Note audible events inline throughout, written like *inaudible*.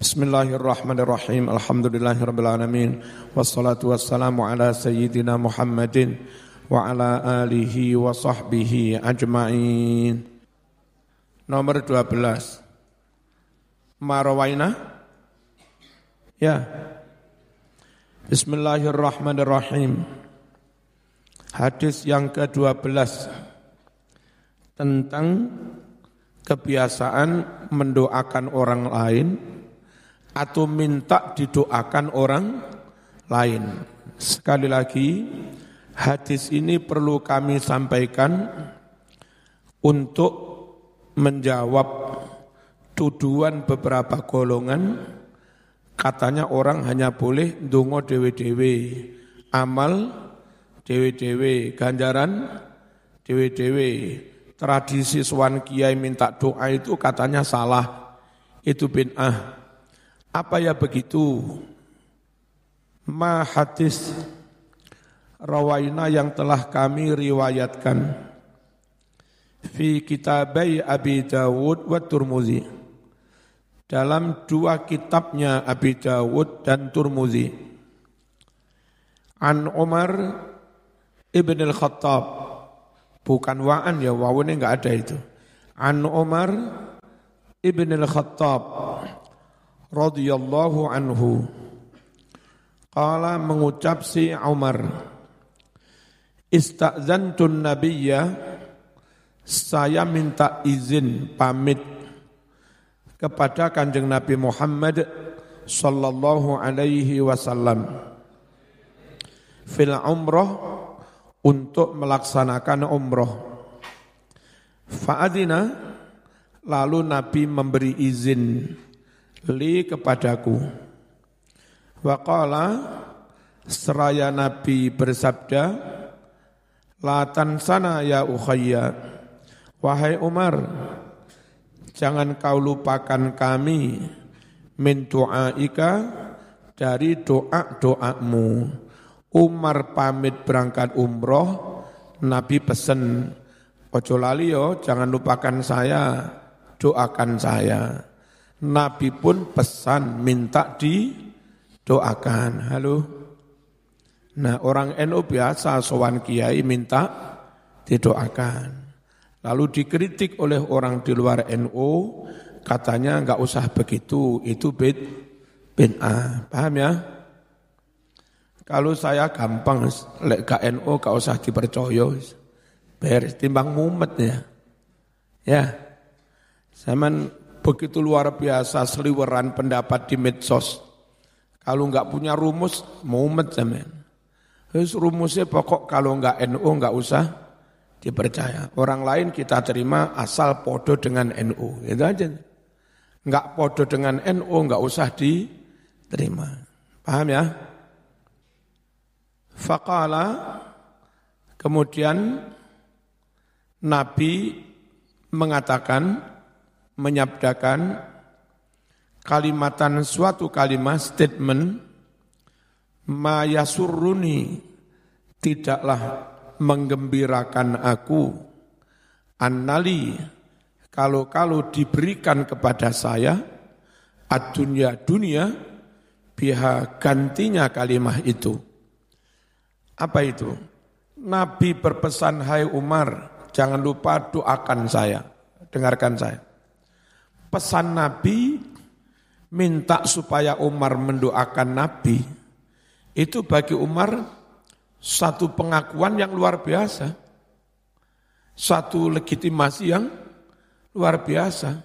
Bismillahirrahmanirrahim. Alhamdulillahirabbil Wassalatu wassalamu ala sayyidina Muhammadin wa ala alihi wa sahbihi ajma'in. Nomor 12. Marawaina? Ya. Bismillahirrahmanirrahim. Hadis yang ke-12 tentang kebiasaan mendoakan orang lain atau minta didoakan orang lain. Sekali lagi, hadis ini perlu kami sampaikan untuk menjawab tuduhan beberapa golongan. Katanya orang hanya boleh dungo dewe-dewe amal dewe-dewe ganjaran dewe-dewe tradisi swan kiai minta doa itu katanya salah. Itu bin'ah apa ya begitu? Ma hadis rawaina yang telah kami riwayatkan. Fi kitabai Abi Dawud wa Turmuzi. Dalam dua kitabnya Abi Dawud dan Turmuzi. An Umar ibn al-Khattab. Bukan wa'an ya wawunnya enggak ada itu. An Umar ibn al-Khattab radhiyallahu anhu. Qala mengucap si Umar istazantun nabiyya saya minta izin pamit kepada kanjeng Nabi Muhammad sallallahu alaihi wasallam fil umrah untuk melaksanakan umrah. Fa'adina lalu Nabi memberi izin li kepadaku. Waqala seraya Nabi bersabda, Latan sana ya ukhayya, wahai Umar, jangan kau lupakan kami min doaika dari doa-doamu. Umar pamit berangkat umroh, Nabi pesen, ojo lali jangan lupakan saya, doakan saya. Nabi pun pesan minta didoakan. Halo. Nah orang NU biasa sowan kiai minta didoakan. Lalu dikritik oleh orang di luar NU, katanya nggak usah begitu, itu bid bin A. Paham ya? Kalau saya gampang, lek ke NU gak usah dipercaya. Beres, timbang mumet ya. Ya, zaman begitu luar biasa seliweran pendapat di medsos. Kalau nggak punya rumus, mumet zaman. Terus rumusnya pokok kalau nggak NU nggak usah dipercaya. Orang lain kita terima asal podo dengan NU. Itu aja. Nggak podo dengan NU nggak usah diterima. Paham ya? Fakala kemudian Nabi mengatakan menyabdakan kalimatan suatu kalimat statement ma yasurruni tidaklah menggembirakan aku. Annali kalau-kalau diberikan kepada saya adunya dunia biha gantinya kalimat itu. Apa itu? Nabi berpesan hai Umar jangan lupa doakan saya. Dengarkan saya pesan Nabi minta supaya Umar mendoakan Nabi, itu bagi Umar satu pengakuan yang luar biasa. Satu legitimasi yang luar biasa.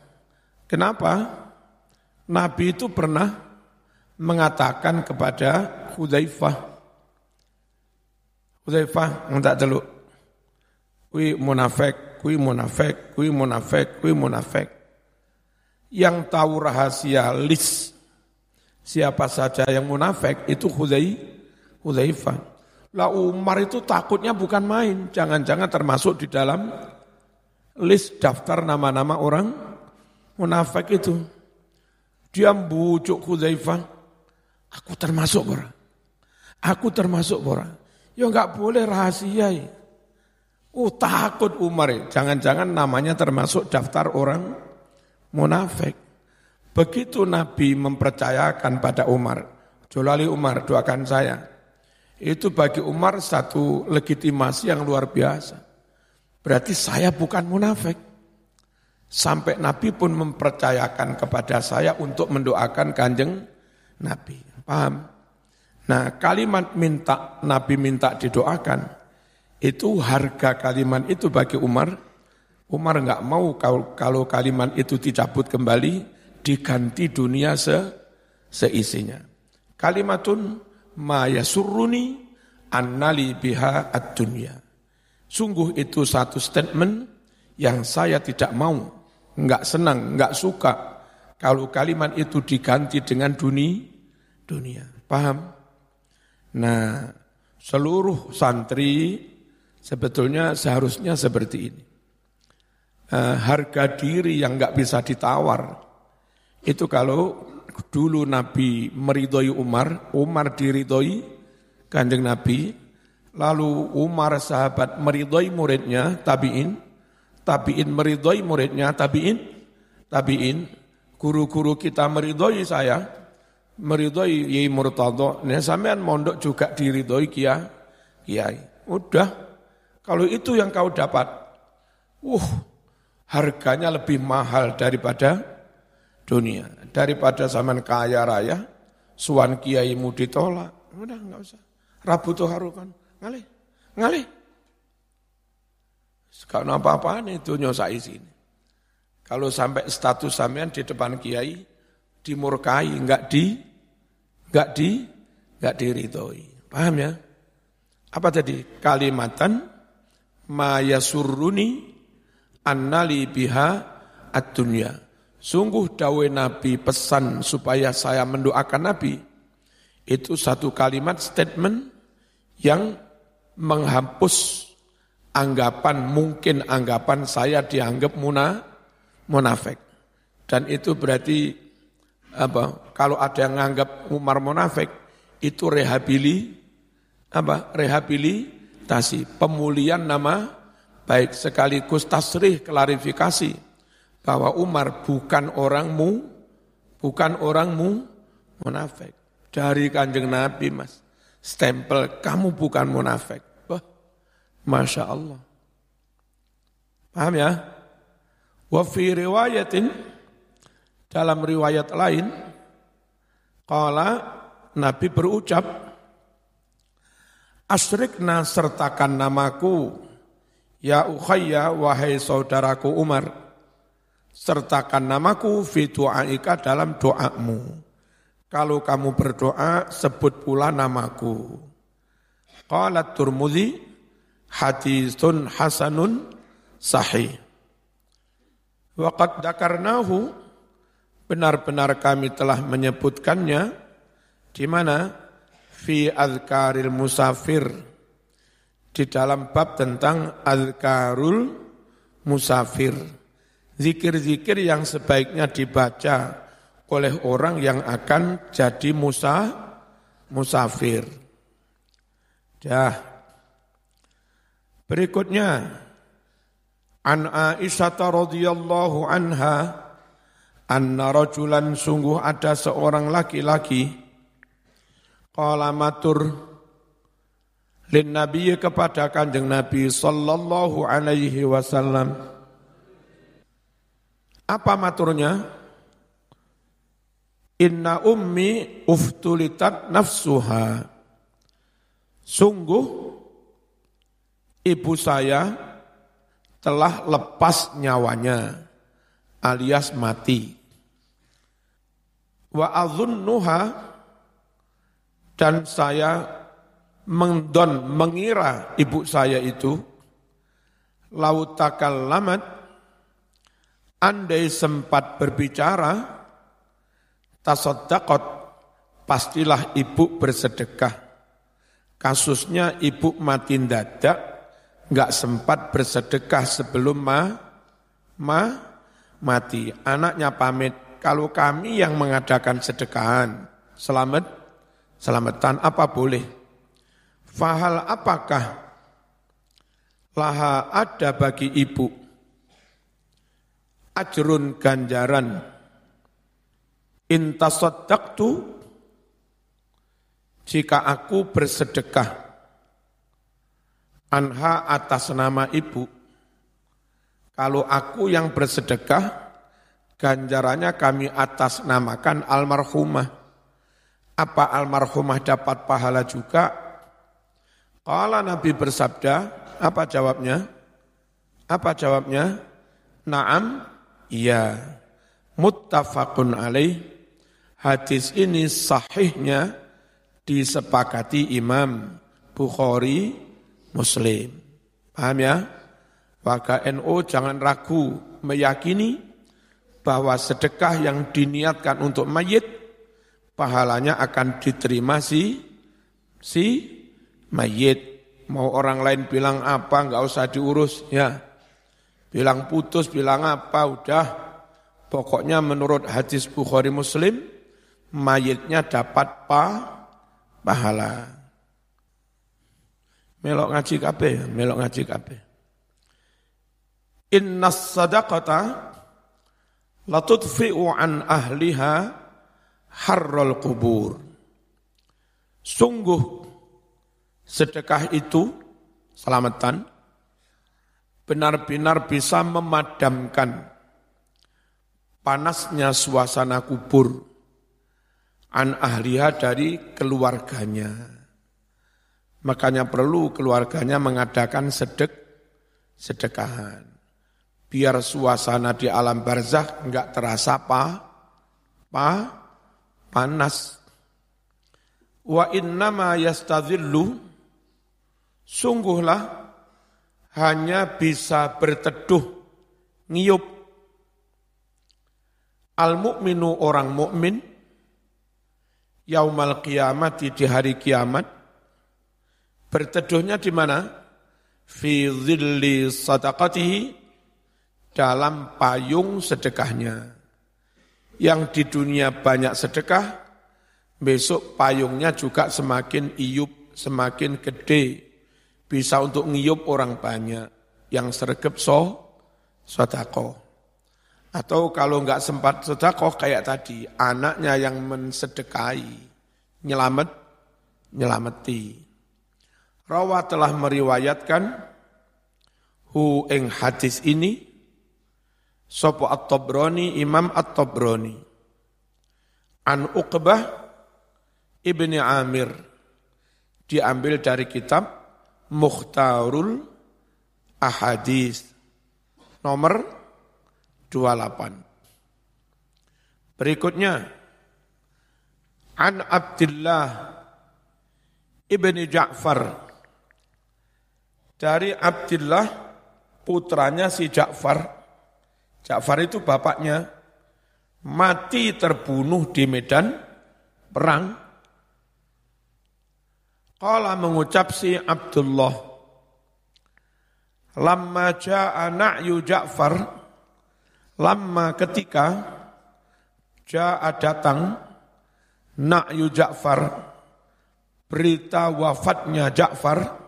Kenapa? Nabi itu pernah mengatakan kepada Hudzaifah, Hudzaifah minta teluk, kui munafik, kui munafik, kui munafik, kui munafik yang tahu rahasia list siapa saja yang munafik itu Hudai, Hudzaifah. Lah Umar itu takutnya bukan main, jangan-jangan termasuk di dalam list daftar nama-nama orang munafik itu. Dia bujuk Hudzaifah, aku termasuk orang. Aku termasuk orang. Ya enggak boleh rahasia. Oh takut Umar, jangan-jangan namanya termasuk daftar orang munafik. Begitu Nabi mempercayakan pada Umar, Jolali Umar, doakan saya. Itu bagi Umar satu legitimasi yang luar biasa. Berarti saya bukan munafik. Sampai Nabi pun mempercayakan kepada saya untuk mendoakan kanjeng Nabi. Paham? Nah kalimat minta, Nabi minta didoakan, itu harga kalimat itu bagi Umar. Umar nggak mau kalau, kalau kalimat itu dicabut kembali, diganti dunia se, seisinya. Kalimatun ma yasurruni annali biha ad-dunya. Sungguh itu satu statement yang saya tidak mau, enggak senang, enggak suka kalau kalimat itu diganti dengan dunia, dunia. Paham? Nah, seluruh santri sebetulnya seharusnya seperti ini. Uh, harga diri yang enggak bisa ditawar, itu kalau dulu Nabi meridhoi Umar, Umar diridhoi kanjeng Nabi, lalu Umar sahabat meridhoi muridnya, tabi'in, tabi'in meridhoi muridnya, tabi'in, tabi'in, guru-guru kita meridhoi saya, meridhoi Yai Murtadho, nah sampean mondok juga diridhoi kia, kiai. Udah, kalau itu yang kau dapat, uh, harganya lebih mahal daripada dunia. Daripada zaman kaya raya, suan kiaimu ditolak. Udah enggak usah. Rabu tuh harukan. Ngalih. Ngalih. Sekarang apa-apaan itu nyosai sini. Kalau sampai status sampean di depan kiai, dimurkai, enggak di, enggak di, enggak diridhoi. Paham ya? Apa tadi? Kalimatan maya suruni annali biha ad-dunya Sungguh dawe Nabi pesan supaya saya mendoakan Nabi. Itu satu kalimat statement yang menghapus anggapan, mungkin anggapan saya dianggap muna, munafik. Dan itu berarti apa? Kalau ada yang menganggap Umar munafik, itu rehabilitasi, apa? Rehabilitasi, pemulihan nama baik sekaligus tasrih klarifikasi bahwa Umar bukan orangmu, bukan orangmu munafik. Dari kanjeng Nabi mas, stempel kamu bukan munafik. Wah, Masya Allah. Paham ya? Wa fi riwayatin, dalam riwayat lain, kala Nabi berucap, Asrikna sertakan namaku, ya ukhayya wahai saudaraku Umar sertakan namaku fi du'aika dalam doamu. Kalau kamu berdoa, sebut pula namaku. Qalat Turmudi, hadithun hasanun sahih. Waqad dakarnahu, benar-benar kami telah menyebutkannya, di mana? Fi azkaril musafir, di dalam bab tentang azkarul musafir Zikir-zikir yang sebaiknya dibaca oleh orang yang akan jadi musa, musafir. Dah. Berikutnya, An Aisyah radhiyallahu anha anna rajulan sungguh ada seorang laki-laki qala matur lin nabi kepada kanjeng nabi sallallahu alaihi wasallam apa maturnya? Inna ummi uftulitat nafsuha. Sungguh ibu saya telah lepas nyawanya alias mati. Wa azunnuha dan saya mengdon mengira ibu saya itu lautakal lamat andai sempat berbicara, tasoddaqot, pastilah ibu bersedekah. Kasusnya ibu mati dadak, nggak sempat bersedekah sebelum ma, ma mati. Anaknya pamit, kalau kami yang mengadakan sedekahan, selamat, selamatan apa boleh? Fahal apakah laha ada bagi ibu? Ajrun ganjaran. Intasaddaqtu jika aku bersedekah anha atas nama ibu. Kalau aku yang bersedekah ganjarannya kami atas namakan almarhumah. Apa almarhumah dapat pahala juga Kala Nabi bersabda apa jawabnya apa jawabnya Naam iya muttafaqun alaih Hadis ini sahihnya disepakati Imam Bukhari Muslim. Paham ya? Warga NU jangan ragu meyakini bahwa sedekah yang diniatkan untuk mayit pahalanya akan diterima si si mayit. Mau orang lain bilang apa enggak usah diurus ya. Bilang putus, bilang apa udah. Pokoknya menurut hadis Bukhari Muslim mayitnya dapat pa, pahala. Melok ngaji kabeh, melok ngaji kabeh. Inna sadaqata latudfi'u an ahliha harral kubur. Sungguh sedekah itu selamatan benar-benar bisa memadamkan panasnya suasana kubur an ahliha dari keluarganya. Makanya perlu keluarganya mengadakan sedek, sedekahan. Biar suasana di alam barzah enggak terasa pa, pa, panas. Wa innama yastadhillu, sungguhlah hanya bisa berteduh, ngiyup. Al-mu'minu orang mukmin yaumal kiamat di hari kiamat berteduhnya di mana? Fi zilli sadaqatihi dalam payung sedekahnya. Yang di dunia banyak sedekah, besok payungnya juga semakin iup, semakin gede. Bisa untuk ngiup orang banyak yang sergap so, sodako. Atau kalau enggak sempat sedekah kayak tadi, anaknya yang mensedekahi, nyelamet, nyelameti. Rawa telah meriwayatkan hu ing hadis ini Sopo At-Tabrani Imam At-Tabrani An Uqbah Ibni Amir diambil dari kitab Mukhtarul Ahadis nomor 28. Berikutnya An Abdullah Ibni Ja'far. Dari Abdullah putranya si Ja'far. Ja'far itu bapaknya mati terbunuh di medan perang Kala mengucap si Abdullah Lamma ja'a na'yu Ja'far Lama ketika Ja'a datang Na'yu Ja'far Berita wafatnya Ja'far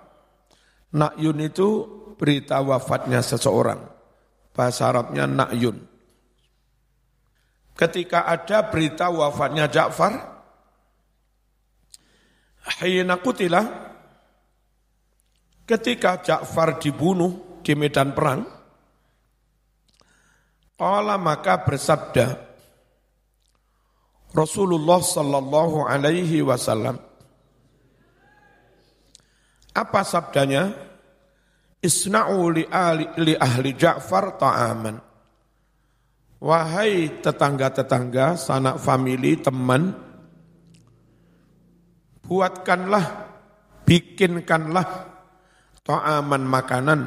Na'yun itu berita wafatnya seseorang. Bahasa Arabnya Na'yun. Ketika ada berita wafatnya Ja'far Hayina kutilah Ketika Ja'far dibunuh di medan perang Qala maka bersabda Rasulullah sallallahu alaihi wasallam Apa sabdanya? Isna'u li, ahli, li ahli Ja'far ta'aman Wahai tetangga-tetangga, sanak famili, teman, buatkanlah, bikinkanlah ta'aman makanan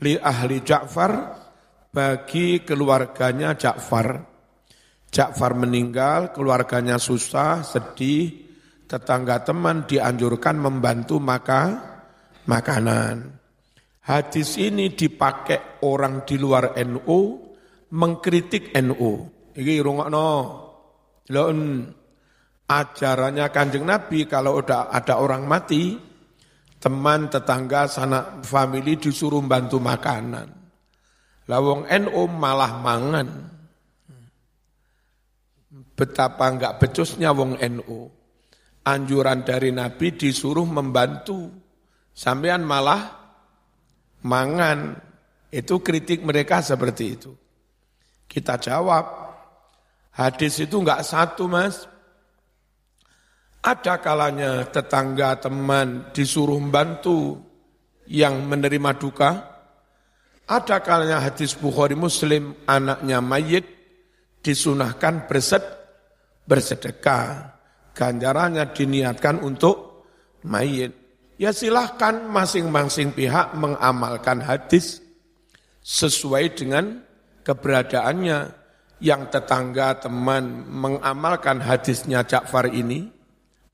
li ahli Ja'far bagi keluarganya Ja'far. Ja'far meninggal, keluarganya susah, sedih, tetangga teman dianjurkan membantu maka makanan. Hadis ini dipakai orang di luar NU mengkritik NU. Iki rungokno. Lon ajarannya Kanjeng Nabi kalau udah ada orang mati, teman, tetangga, sanak famili disuruh bantu makanan. Lawong NU malah mangan. Betapa enggak becusnya wong NU. Anjuran dari Nabi disuruh membantu. Sampean malah mangan. Itu kritik mereka seperti itu. Kita jawab, hadis itu enggak satu mas. Ada kalanya tetangga teman disuruh membantu yang menerima duka. Ada kalanya hadis Bukhari Muslim anaknya mayit disunahkan bersed, bersedekah. Ganjarannya diniatkan untuk mayit. Ya silahkan masing-masing pihak mengamalkan hadis sesuai dengan keberadaannya. Yang tetangga teman mengamalkan hadisnya Ja'far ini,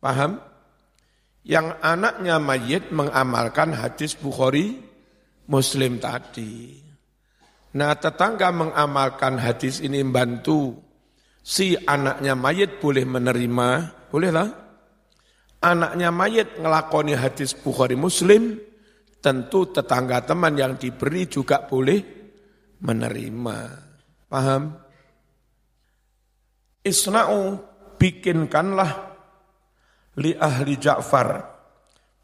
paham? Yang anaknya mayit mengamalkan hadis Bukhari Muslim tadi. Nah tetangga mengamalkan hadis ini membantu si anaknya mayit boleh menerima, bolehlah. Anaknya mayit ngelakoni hadis Bukhari Muslim, tentu tetangga teman yang diberi juga boleh menerima. Paham? Isna'u bikinkanlah li ahli Ja'far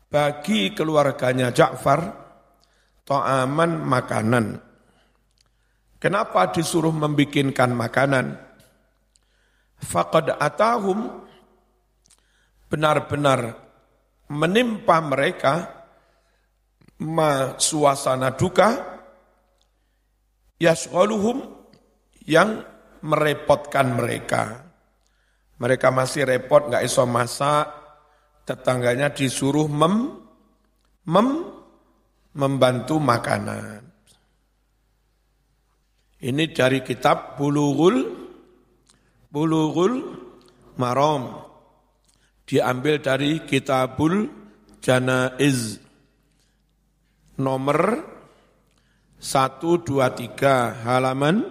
bagi keluarganya Ja'far ta'aman makanan Kenapa disuruh membikinkan makanan? Faqad atahum benar-benar menimpa mereka ma suasana duka yasghaluhum yang merepotkan mereka. Mereka masih repot, nggak iso masak, tetangganya disuruh mem, mem, membantu makanan. Ini dari kitab Bulughul Bulughul Maram. Diambil dari Kitabul Janaiz nomor 123 halaman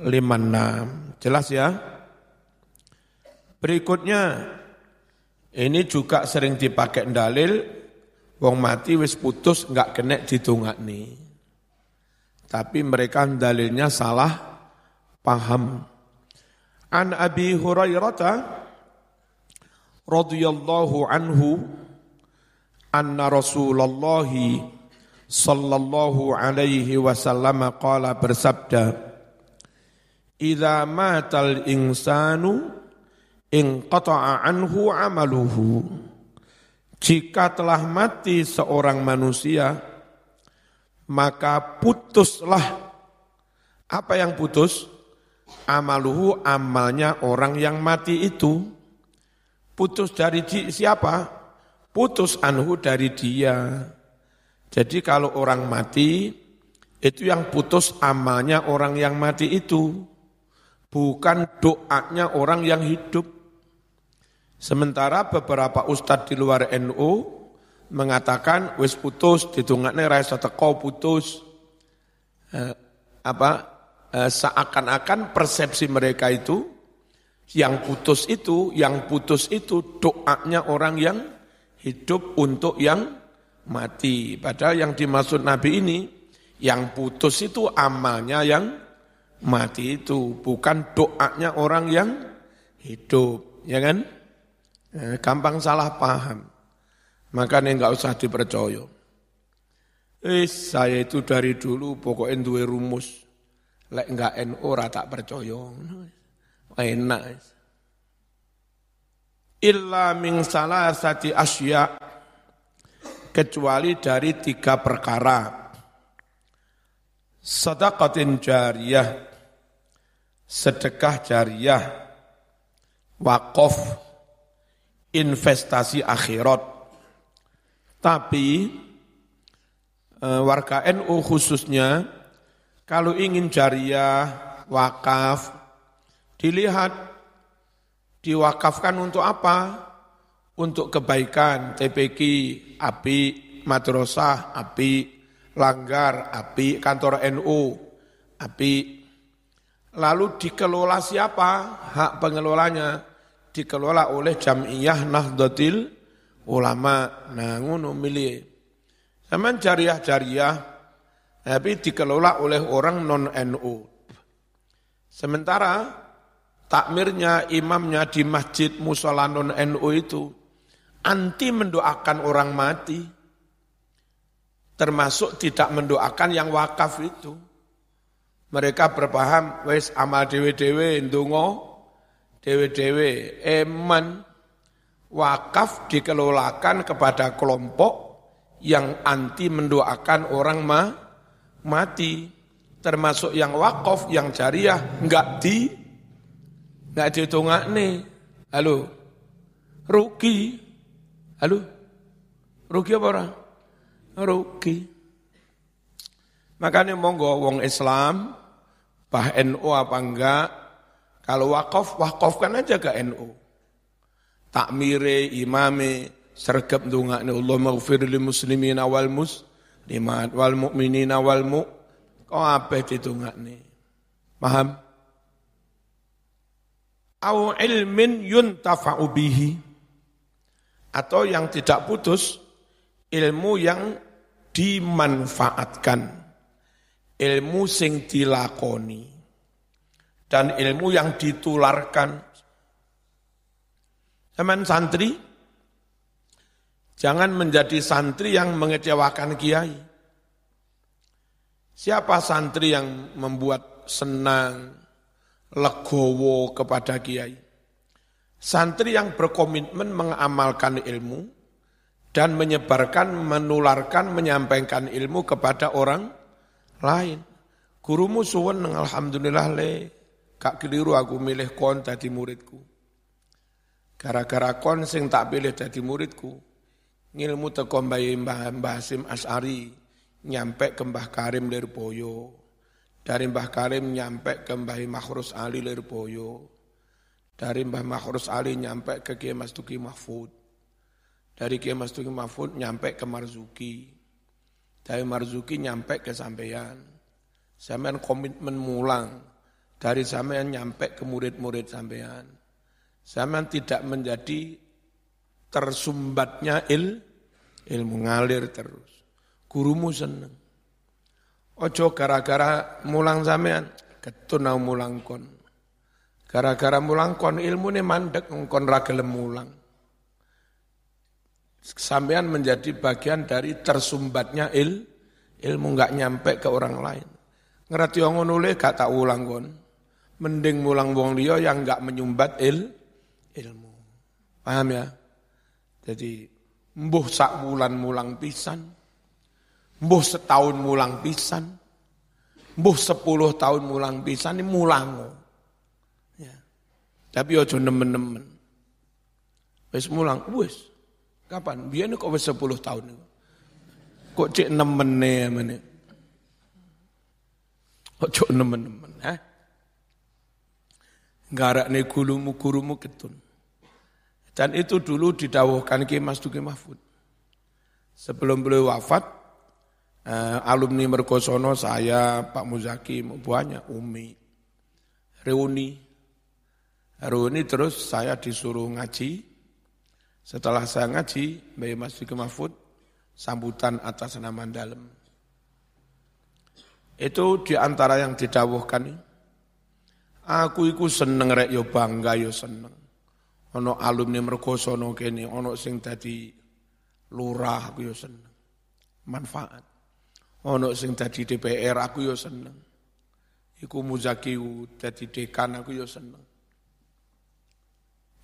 56. Jelas ya? Berikutnya ini juga sering dipakai dalil wong mati wis putus enggak kena nih. Tapi mereka dalilnya salah paham. An Abi Hurairah radhiyallahu anhu anna Rasulullah sallallahu alaihi wasallam qala bersabda Idza matal insanu inqata'a anhu amaluhu Jika telah mati seorang manusia maka putuslah apa yang putus? Amaluhu amalnya orang yang mati itu. Putus dari siapa? Putus anhu dari dia. Jadi kalau orang mati, itu yang putus amalnya orang yang mati itu. Bukan doanya orang yang hidup. Sementara beberapa ustadz di luar NU mengatakan wis putus ditungakne ra teko putus. Eh, apa? Eh, seakan-akan persepsi mereka itu yang putus itu yang putus itu doanya orang yang hidup untuk yang mati. Padahal yang dimaksud Nabi ini yang putus itu amalnya yang mati itu bukan doanya orang yang hidup ya kan eh, gampang salah paham Makanya enggak usah dipercaya. Eh, saya itu dari dulu pokoknya dua rumus. Lek enggak NU ora tak percaya. Enak. Illa min salasati asya kecuali dari tiga perkara. Sedekatin jariyah, sedekah jariyah, wakaf, investasi akhirat, tapi e, warga NU khususnya kalau ingin jariah, wakaf, dilihat diwakafkan untuk apa? Untuk kebaikan, TPQ, api, madrasah, api, langgar, api, kantor NU, api. Lalu dikelola siapa? Hak pengelolanya dikelola oleh Jamiyah Nahdlatul ulama nah ngono milih zaman jariah-jariah tapi dikelola oleh orang non NU sementara takmirnya, imamnya di masjid musolanun NU itu anti mendoakan orang mati. Termasuk tidak mendoakan yang wakaf itu. Mereka berpaham, wes amal dewe-dewe, ndungo, dewe-dewe, eman, wakaf dikelolakan kepada kelompok yang anti mendoakan orang ma, mati. Termasuk yang wakaf yang jariah nggak di nggak ditunggak nih halo? Rugi. Halo? Rugi apa orang rugi. Makanya monggo wong Islam bah NU apa enggak kalau wakaf wakafkan aja ke NU takmire imame sergap ndongakne Allah maghfir lil muslimin wal muslimat wal mu'minin wal mu. Kok ape ditungakne paham? Au ilmin yuntafa'u bihi. Atau yang tidak putus ilmu yang dimanfaatkan. Ilmu sing dilakoni dan ilmu yang ditularkan Zaman santri Jangan menjadi santri yang mengecewakan kiai. Siapa santri yang membuat senang, legowo kepada kiai? Santri yang berkomitmen mengamalkan ilmu dan menyebarkan, menularkan, menyampaikan ilmu kepada orang lain. Gurumu suwen alhamdulillah le, kak keliru aku milih kon tadi muridku. Gara-gara kon sing tak pilih jadi muridku, ngilmu teko Mbah Mbah Hasim As'ari nyampe ke Mbah Karim Lirboyo. Dari Mbah Karim nyampe ke Mbah Makhrus Ali Lirboyo. Dari Mbah Makhrus Ali nyampe ke Kiai Mas Tuki Mahfud. Dari Kiai Mas Tuki Mahfud nyampe ke Marzuki. Dari Marzuki nyampe ke sampeyan. Sampeyan komitmen mulang. Dari sampeyan nyampe ke murid-murid sampeyan. Sampeyan tidak menjadi tersumbatnya il, ilmu ngalir terus. Gurumu seneng. Ojo gara-gara mulang sampean, ketunau mulang kon. Gara-gara mulang kon ilmu ini mandek, kon ragilem mulang. Sampean menjadi bagian dari tersumbatnya il, ilmu nggak nyampe ke orang lain. Ngerti nulis gak tak ulang kon. Mending mulang wong dia yang nggak menyumbat il, ilmu. Paham ya? Jadi mbuh sak bulan mulang pisan, mbuh setahun mulang pisan, mbuh sepuluh tahun mulang pisan ini mulang. Ya. Tapi ojo nemen-nemen. Wis mulang, wis. Kapan? Biar kok wis sepuluh tahun itu. Kok cek nemen nih mana? Ojo nemen-nemen, ha? Garak nih gulumu gurumu ketun. Dan itu dulu didawuhkan Ki Mas Duki Mahfud. Sebelum beliau wafat, eh, alumni Merkosono, saya, Pak Muzaki, banyak, Umi, reuni. Reuni terus saya disuruh ngaji. Setelah saya ngaji, Mbak Mas Duki Mahfud, sambutan atas nama dalam. Itu di antara yang didawuhkan. Aku iku seneng rek yo bangga yo seneng Ono alumni mergosono kene, ono sing dadi lurah aku yo seneng. Manfaat. Ono sing dadi DPR aku yo seneng. Iku muzakiu dadi dekan aku yo seneng.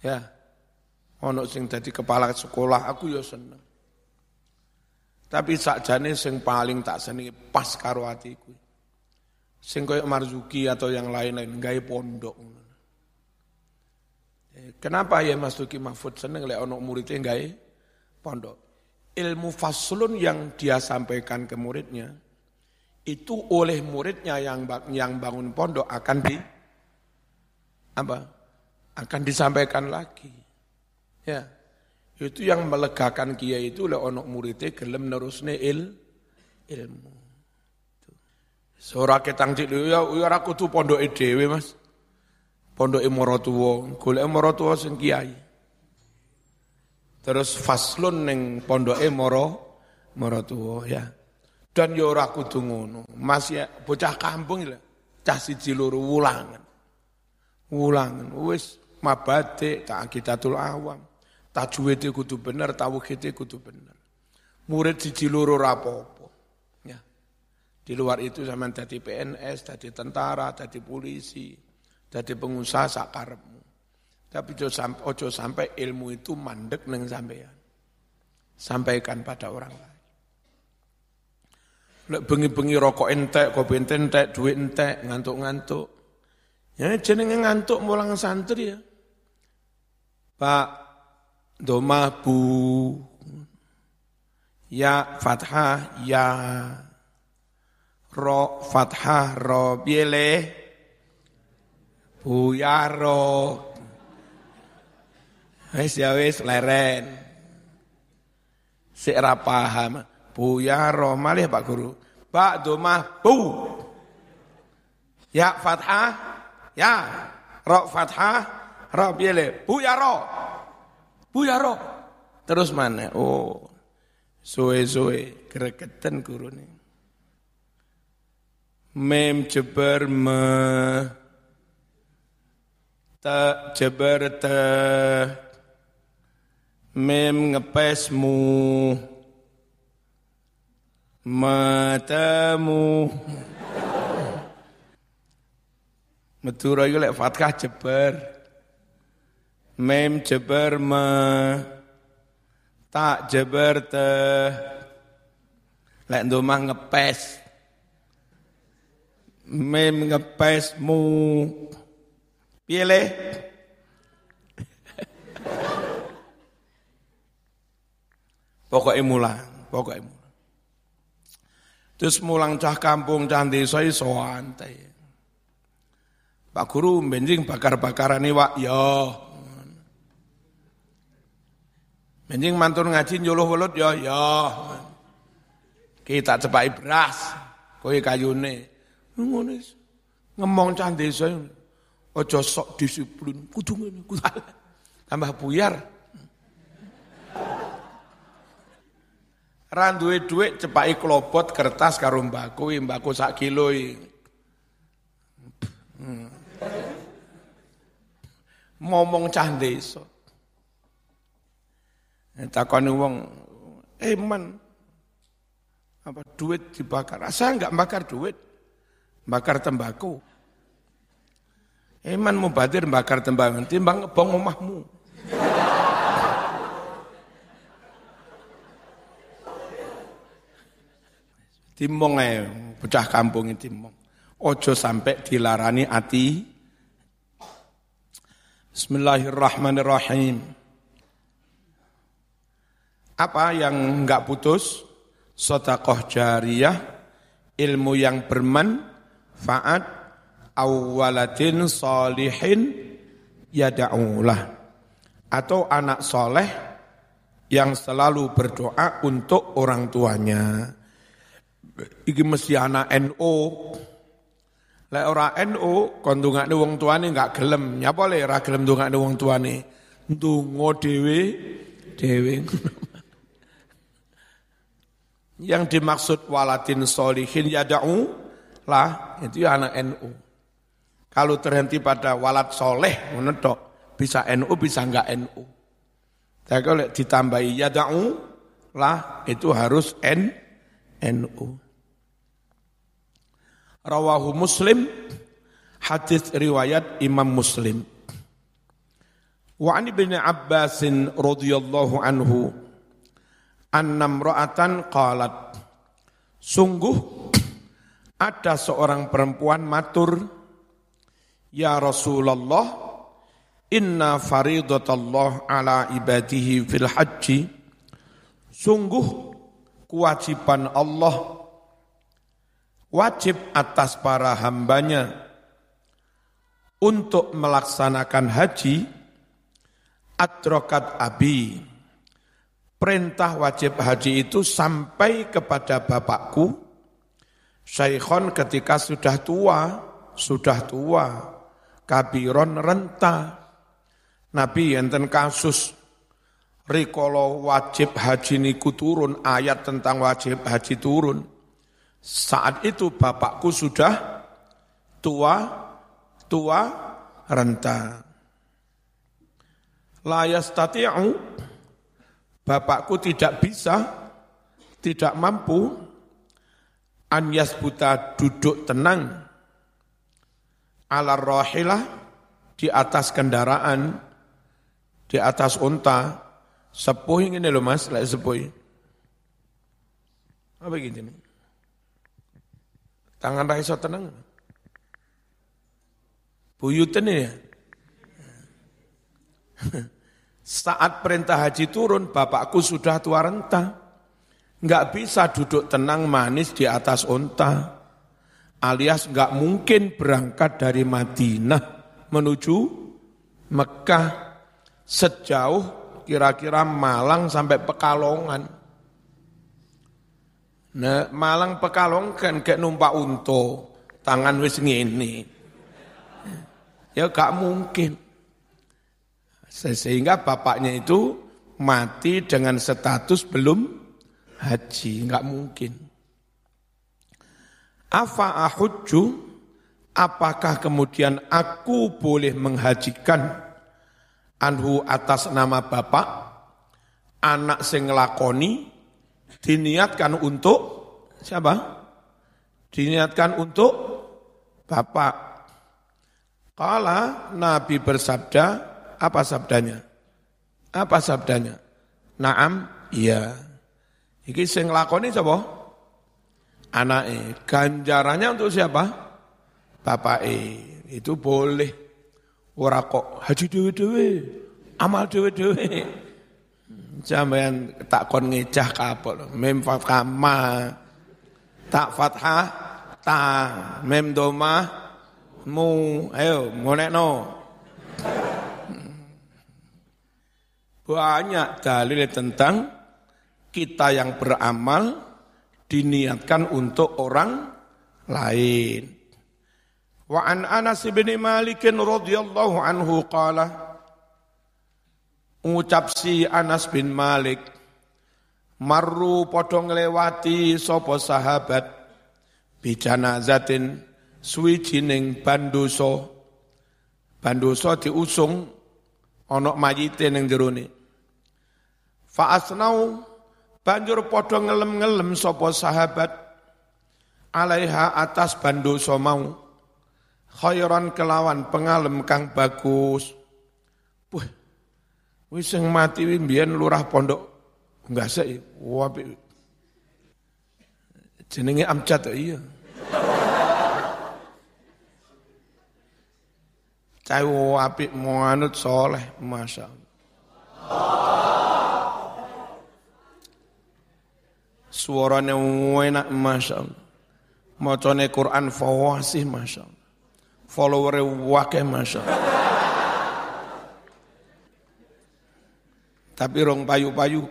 Ya. Ono sing dadi kepala sekolah aku yo seneng. Tapi sakjane sing paling tak senengi pas karo atiku. Sing koyo Marzuki atau yang lain-lain gawe pondok. Kenapa ya Mas Duki Mahfud seneng lek ono muridnya gawe pondok. Ilmu faslun yang dia sampaikan ke muridnya itu oleh muridnya yang yang bangun pondok akan di apa? akan disampaikan lagi. Ya. Itu yang melegakan kiai itu oleh ono muridnya gelem nerusne il ilmu. Seorang ketang cik ya ya aku tuh pondok dhewe Mas pondok maratuwa, golek maratuwa sing kiai. Terus faslun ning pondoke mara maratuwa ya. Dan ya ora kudu ngono. Mas ya bocah kampung ya, cah siji loro wulangan. Ulang, wis mabade tak akidatul awam. Tajwid kudu bener, tauhid kudu bener. Murid siji loro rapopo. Di luar itu zaman jadi PNS, jadi tentara, jadi polisi, jadi pengusaha sakarepmu. Tapi ojo sampai ilmu itu mandek neng sampean. Sampaikan pada orang lain. Lek bengi-bengi rokok entek, kopi entek, duit entek, ngantuk-ngantuk. Ya jenenge ngantuk mulang santri ya. Pak doma bu ya fathah ya ro fathah ro biele bu ya ro wis ya wis leren sik paham bu ya ro malih Pak Guru Pak doma bu ya fathah Ya, ro fathah, ro biele, bu ya ro. Bu ya ro. Terus mana? Oh, suwe-suwe gregetan gurune. Mem jeber me te jeber te mem ngepesmu matamu Madura itu lek fathah jeber. Mem jeber me. Tak jeber te. Lek domah ngepes. Mem ngepes mu. Piye Pokoknya mulang, pokoknya mulang. Terus mulang cah kampung desa iso antai. Pak Guru benjing bakar-bakaran ini wak, ya. Benjing mantun ngaji nyuluh welut ya, ya. Kita cepai beras, kowe kayune. Ngono ngomong cah desa aja sok disiplin, kudu ngene, tambah buyar. Randuwe duit cepai klobot kertas karo mbako, mbako sak kilo. Hmm ngomong cah desa. Takoni wong, "Eh man, apa duit dibakar?" Ah, saya enggak bakar duit. Bakar tembakau. Eman mau badir bakar tembakau, timbang ngebong omahmu. Timbong ae, pecah kampung timbong. Ojo sampai dilarani ati Bismillahirrahmanirrahim. Apa yang enggak putus? Sodakoh jariyah, ilmu yang bermanfaat, awwalatin solihin yada'ulah. Atau anak soleh yang selalu berdoa untuk orang tuanya. Iki mesti anak NO, Lek ora NU kon ndongakne wong tuane enggak gelem. Nyapa le ora gelem ndongakne wong tuane? Ndonga dhewe dhewe. *laughs* Yang dimaksud waladin solihin yada'u lah itu ya anak NU. Kalau terhenti pada walad soleh, menedok bisa NU bisa enggak NU. Tapi kalau ditambahi yada'u lah itu harus N NU. Rawahu Muslim, hadis riwayat Imam Muslim. Wa an ibn Abbas radhiyallahu anhu annam ra'atan qalat Sungguh ada seorang perempuan matur Ya Rasulullah inna faridatallah ala ibadihi fil haji Sungguh kewajiban Allah wajib atas para hambanya untuk melaksanakan haji adrokat abi. Perintah wajib haji itu sampai kepada bapakku, Syekhon ketika sudah tua, sudah tua, kabiron renta. Nabi enten kasus rikolo wajib haji niku turun, ayat tentang wajib haji turun saat itu bapakku sudah tua, tua renta. La yastati'u bapakku tidak bisa, tidak mampu an yasbuta duduk tenang ala rahilah di atas kendaraan, di atas unta, sepuh ini loh mas, lah sepuh. Apa gitu nih? Tangan raiso tenang. Buyutan ya. *laughs* Saat perintah haji turun, bapakku sudah tua renta. Enggak bisa duduk tenang manis di atas unta. Alias enggak mungkin berangkat dari Madinah menuju Mekah sejauh kira-kira Malang sampai Pekalongan. Nah, Malang Pekalongan kan kayak numpak unta, tangan wis ngene. Ya gak mungkin. Sehingga bapaknya itu mati dengan status belum haji, enggak mungkin. Afa ahujju, apakah kemudian aku boleh menghajikan anhu atas nama bapak, anak sing ngelakoni, diniatkan untuk siapa? Diniatkan untuk bapak. Kala Nabi bersabda, apa sabdanya? Apa sabdanya? Naam, iya. Iki sing lakoni sapa? Anake. Ganjarannya untuk siapa? Bapake. Itu boleh. Ora kok haji dewe-dewe, amal dewe-dewe. Sampeyan tak kon ngecah kapok. Mem fathah. Tak fathah ta. Mem doma mu. Ayo, ngonekno. Banyak dalil tentang kita yang beramal diniatkan untuk orang lain. Wa an Anas bin Malik radhiyallahu anhu qala Ucap si Anas bin Malik Marru padha nglewati sapa sahabat bijanazatin suwijining bandoso bandoso diusung ana mayite ning jerone Fa'asnau banjur podo ngelem-ngelem sopo sahabat alaiha atas bandu somau khairan kelawan pengalem kang bagus. Wah, wis sing mati mbiyen lurah pondok enggak sih, wapi. Jenenge Amjad iya. Cai mau anut soleh, masya Allah. Suaranya enak Masya Allah. Macane Quran fawasih Masya Allah. Followernya wakil Masya Allah. Tapi rong payu-payu.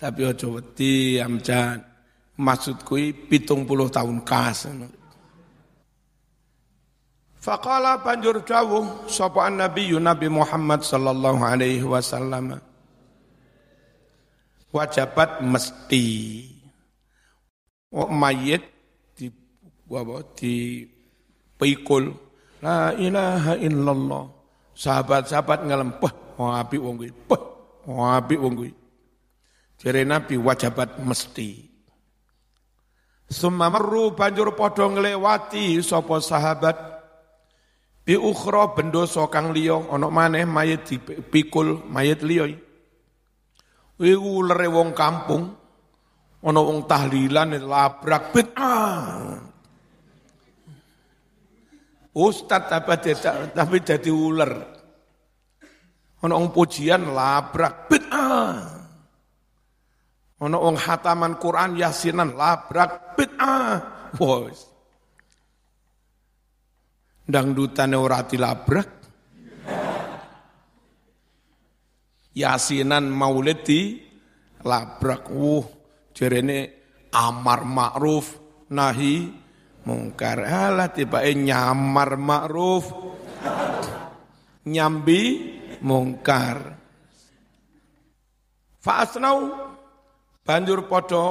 Tapi ojo wedi amjan. Maksudku pitung puluh tahun kas. Faqala banjur dawuh sapa Nabi Nabi Muhammad sallallahu alaihi wasallam wajabat mesti. Oh, mayit di apa di pikul. La ilaha illallah. Sahabat-sahabat ngelempeh oh api wong kuwi. Peh oh api wong kuwi. Jere nabi wajabat mesti. Summa marru banjur padha nglewati sapa sahabat. Bi ukhra bendoso kang liya. Ana maneh mayit dipikul mayit liya Iku ulere wong kampung, ana wong tahlilan labrak bid'ah. Ustad tapi tapi jadi ular. Ana wong pujian labrak bid'ah. Ana wong hataman Quran yasinan labrak bid'ah. Wes. Dangdutane ora dilabrak. Yasinan maulid di labrak. Uh, jerene amar ma'ruf nahi mungkar. Alah tiba nyamar ma'ruf nyambi mungkar. Fa'asnau banjur podo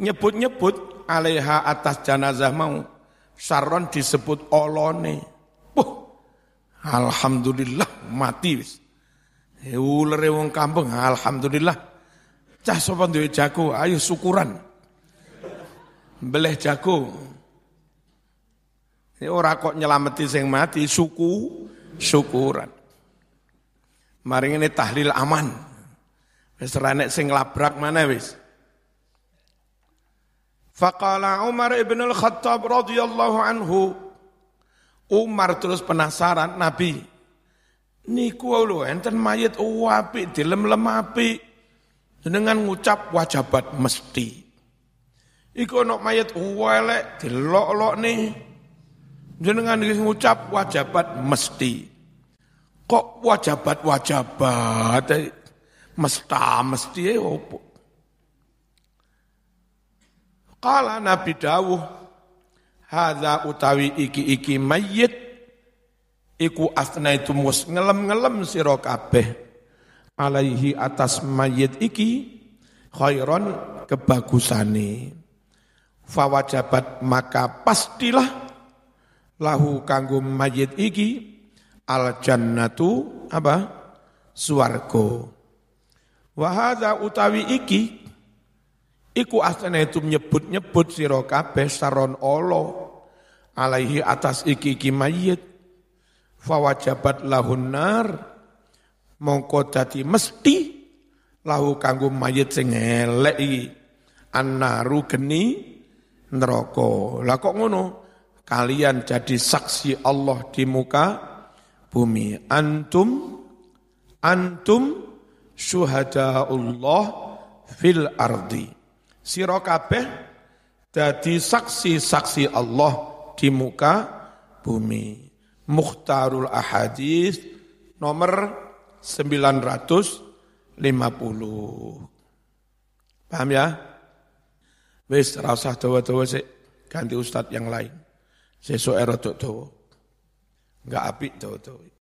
nyebut-nyebut alaiha atas jenazah mau Saron disebut olone. Wah, alhamdulillah mati wis. Ulere wong kampung, alhamdulillah. Cah sapa duwe jago, ayo syukuran. Beleh jago. Ini ora kok nyelameti sing mati, suku syukuran. Mari ini tahlil aman. Wis nek sing labrak mana wis. Faqala Umar ibn al-Khattab radhiyallahu anhu. Umar terus penasaran Nabi. Niku lho enten mayit apik dilem-lem apik. Dengan ngucap wajabat mesti. Iku ana mayit elek dilok-lok nih. Jenengan ngucap wajabat mesti. Kok wajabat wajabat? Mesta mesti ya opo? Kala Nabi dawuh, hadza utawi iki-iki mayit iku itu mus ngelem-ngelem sira kabeh. Alaihi atas mayit iki khairon kebagusane. Fawajabat maka pastilah lahu kanggo mayit iki al jannatu apa? Suwargo wa utawi iki Iku asane itu nyebut-nyebut sira kabeh saron Allah. Alaihi atas iki-iki mayit fawajabat lahun nar. Mongko dadi mesti lahu kanggo mayit sing elek iki. Annaru geni neraka. Lah kok ngono? Kalian jadi saksi Allah di muka bumi. Antum antum Allah fil ardi. Sira kabeh dadi saksi-saksi Allah di muka bumi. Mukhtarul Ahadis nomor 950. Paham ya? Wis rasa dawa-dawa sik ganti ustaz yang lain. Sesuk era dawa. Enggak apik dawa-dawa.